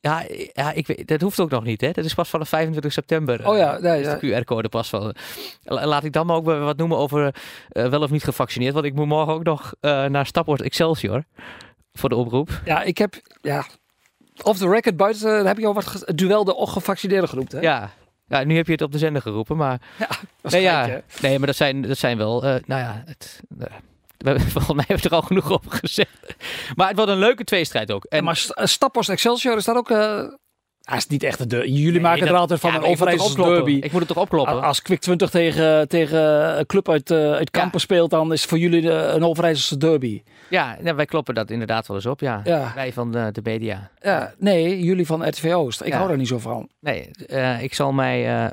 C: Ja, ja ik weet, dat hoeft ook nog niet. Hè? Dat is pas vanaf 25 september.
D: Oh ja,
C: eh,
D: nee,
C: is
D: ja.
C: de QR-code pas van. La- Laat ik dan maar ook wat noemen over eh, wel of niet gevaccineerd. Want ik moet morgen ook nog eh, naar Stapport Excelsior. Voor de oproep.
D: Ja, ik heb, ja, off the record buiten, heb je al wat, het duel de ongevaccineerden genoemd, hè?
C: Ja. ja, nu heb je het op de zender geroepen. Maar,
D: is
C: nee, ja, nee, maar dat zijn, dat zijn wel. nou ja, het, volgens mij hebben we er al genoeg over gezegd. Maar het wordt een leuke tweestrijd ook. En
D: maar St- Stappers Excelsior is dat ook... eh hij is niet echt een derby. Jullie maken
C: dat-
D: er altijd van
C: ja,
D: een
C: opkloppen.
D: derby.
C: Ik moet het toch opkloppen.
D: Als Quick 20 tegen, tegen een club uit, eh uit Kampen
C: Ja.
D: speelt, dan is het voor jullie de- een Overijsselse derby.
C: Ja, ja, wij kloppen dat inderdaad wel eens op. Ja.
D: Ja.
C: Wij van de, de media.
D: Ja, nee, jullie van RTV Oost. Ik hou daar niet zo van.
C: Nee, eh, ik zal mij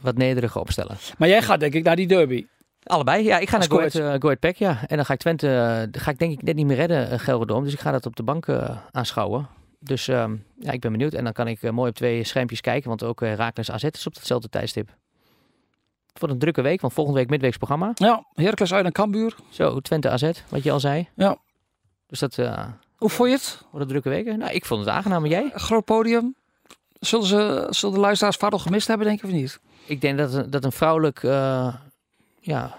C: wat nederiger opstellen.
D: Maar jij gaat denk ik naar die derby.
C: Allebei, ja. Ik ga
D: Als
C: naar Go Ahead,
D: coach.
C: eh, Go Ahead Pack, ja. En dan ga ik Twente, eh, ga ik denk ik net niet meer redden, uh, Gelredome. Dus ik ga dat op de bank eh, aanschouwen. Dus ehm, ja, ik ben benieuwd. En dan kan ik mooi op twee schermpjes kijken. Want ook uh, Raakles AZ is op hetzelfde tijdstip. Het wordt een drukke week, want volgende week midweeks programma.
D: Ja, Heracles uit een Kambuur.
C: Zo, Twente AZ, wat je al zei.
D: Ja.
C: Dus dat
D: Hoe vond je het?
C: wordt een drukke week. Nou, ik vond het aangenaam. En jij?
D: Groot podium. Zullen, ze, zullen de luisteraars vaak al gemist hebben, denk ik, of niet?
C: Ik denk dat, een- dat een vrouwelijk, ja,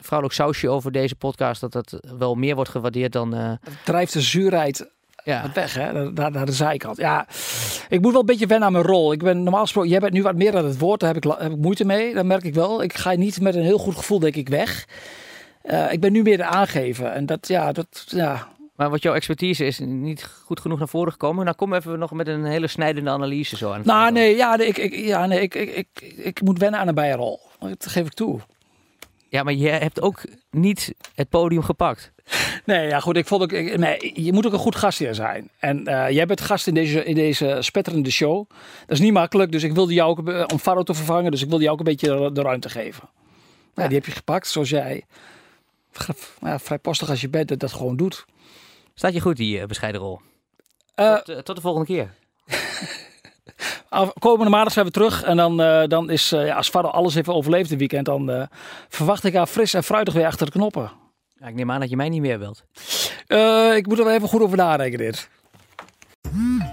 C: vrouwelijk sausje over deze podcast... dat dat wel meer wordt gewaardeerd dan... eh,
D: Het drijft de zuurheid
C: ja.
D: weg, hè? Naar, naar- de zijkant. Ja, ik moet wel een beetje wennen aan mijn rol. Ik ben normaal gesproken, jij bent nu wat meer aan het woord, daar heb ik, heb ik moeite mee. Dat merk ik wel. Ik ga niet met een heel goed gevoel, denk ik, weg. Eh, ik ben nu meer de aangeven. En dat, ja, dat, ja.
C: Maar wat jouw expertise is niet goed genoeg naar voren gekomen. Nou, kom even nog met een hele snijdende analyse zo aan.
D: Nou, nee, ja, nee, ik, ik, ja, nee ik, ik, ik, ik moet wennen aan een bijenrol. Dat geef ik toe.
C: Ja, maar je hebt ook niet het podium gepakt.
D: Nee, ja, goed. Ik vond ook, ik- nee, je moet ook een goed gastheer zijn. En eh, jij bent gast in deze, in deze spetterende show. Dat is niet makkelijk, dus ik wilde jou ook, om Faro te vervangen, dus ik wilde jou ook een beetje de ruimte geven. Ja,
C: Ja.
D: die heb je gepakt, zoals jij, ja, vrij postig als je bent, dat dat gewoon doet.
C: Staat je goed, die eh, bescheiden rol. Tot, eh, tot de volgende keer.
D: af- komende maandag zijn we terug en dan, eh, dan is, eh, ja, als alles heeft overleefd dit weekend, dan eh, verwacht ik haar fris en fruitig weer achter de knoppen.
C: Ja, ik neem aan dat je mij niet meer wilt.
D: Ik moet er wel even goed over nadenken dit.